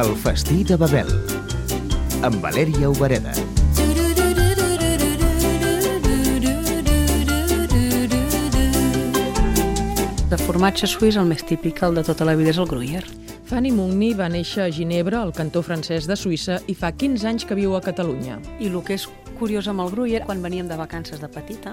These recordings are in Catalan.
El festí de Babel, amb Valèria Obereda. De formatge suís, el més típic, el de tota la vida, és el Gruyère. Fanny Mugni va néixer a Ginebra, al cantó francès de Suïssa, i fa 15 anys que viu a Catalunya. I el que és curiós amb el Gruyère, quan veníem de vacances de petita,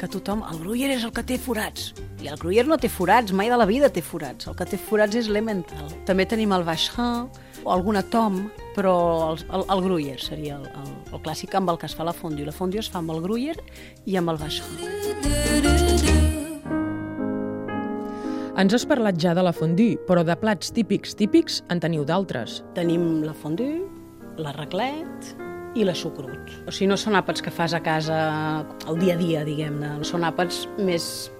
que tothom, el Gruyère és el que té forats. I el Gruyère no té forats, mai de la vida té forats. El que té forats és l'Emmental. També tenim el Vacherin, o alguna Tom, però el, el, el Gruyère seria el, el, el clàssic amb el que es fa la fondue. La fondue es fa amb el Gruyère i amb el Vacherin. Ens has parlat ja de la fondue, però de plats típics típics en teniu d'altres. Tenim la fondue, la raclet i la xucrut. O sigui, no són àpats que fas a casa el dia a dia, diguem-ne. Són àpats més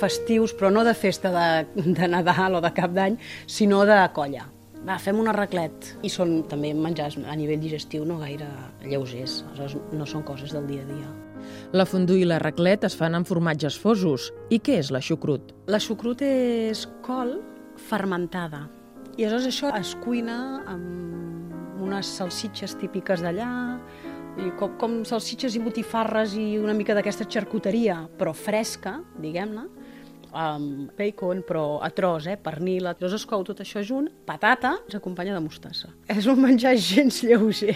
festius, però no de festa de, de Nadal o de Cap d'Any, sinó de colla. Va, fem una raclet. I són també menjars a nivell digestiu no gaire lleugers, aleshores no són coses del dia a dia. La fondue i la raclet es fan amb formatges fosos. I què és la xucrut? La xucrut és col fermentada. I aleshores això es cuina amb unes salsitxes típiques d'allà, i com, com salsitxes i botifarres i una mica d'aquesta xarcuteria, però fresca, diguem-ne, amb bacon, però a tros, eh, pernil. Llavors es cou tot això junt, patata, s'acompanya de mostassa. És un menjar gens lleuger.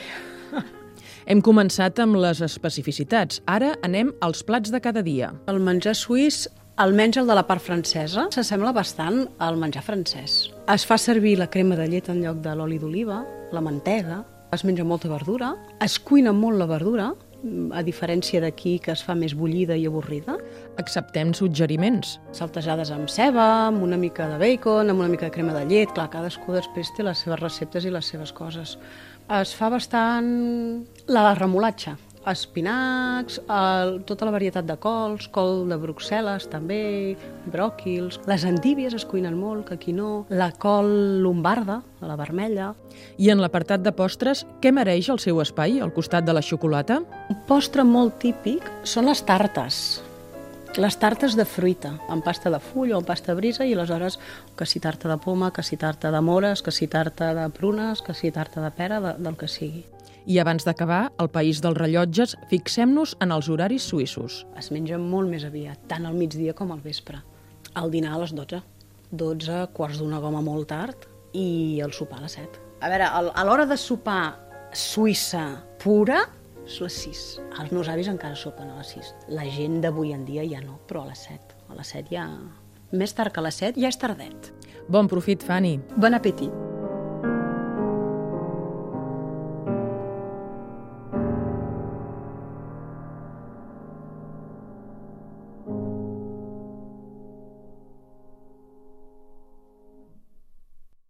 Hem començat amb les especificitats. Ara anem als plats de cada dia. El menjar suís, almenys el de la part francesa, s'assembla bastant al menjar francès. Es fa servir la crema de llet en lloc de l'oli d'oliva, la mantega, es menja molta verdura, es cuina molt la verdura, a diferència d'aquí que es fa més bullida i avorrida. Acceptem suggeriments. Saltejades amb ceba, amb una mica de bacon, amb una mica de crema de llet. Clar, cadascú després té les seves receptes i les seves coses. Es fa bastant la remolatxa, espinacs, el, tota la varietat de cols, col de Bruxelles també, bròquils, les endívies es cuinen molt, que aquí no, la col lombarda, la vermella. I en l'apartat de postres, què mereix el seu espai al costat de la xocolata? Un postre molt típic són les tartes. Les tartes de fruita, amb pasta de full o amb pasta brisa, i aleshores que si tarta de poma, que si tarta de mores, que si tarta de prunes, que si tarta de pera, de, del que sigui. I abans d'acabar, al país dels rellotges, fixem-nos en els horaris suïssos. Es menja molt més aviat, tant al migdia com al vespre. El dinar a les 12, 12, quarts d'una goma molt tard, i el sopar a les 7. A veure, a l'hora de sopar suïssa pura, és les 6. Els meus avis encara sopen a les 6. La gent d'avui en dia ja no, però a les 7. A les 7 ja... Més tard que a les 7 ja és tardet. Bon profit, Fanny. Bon apetit.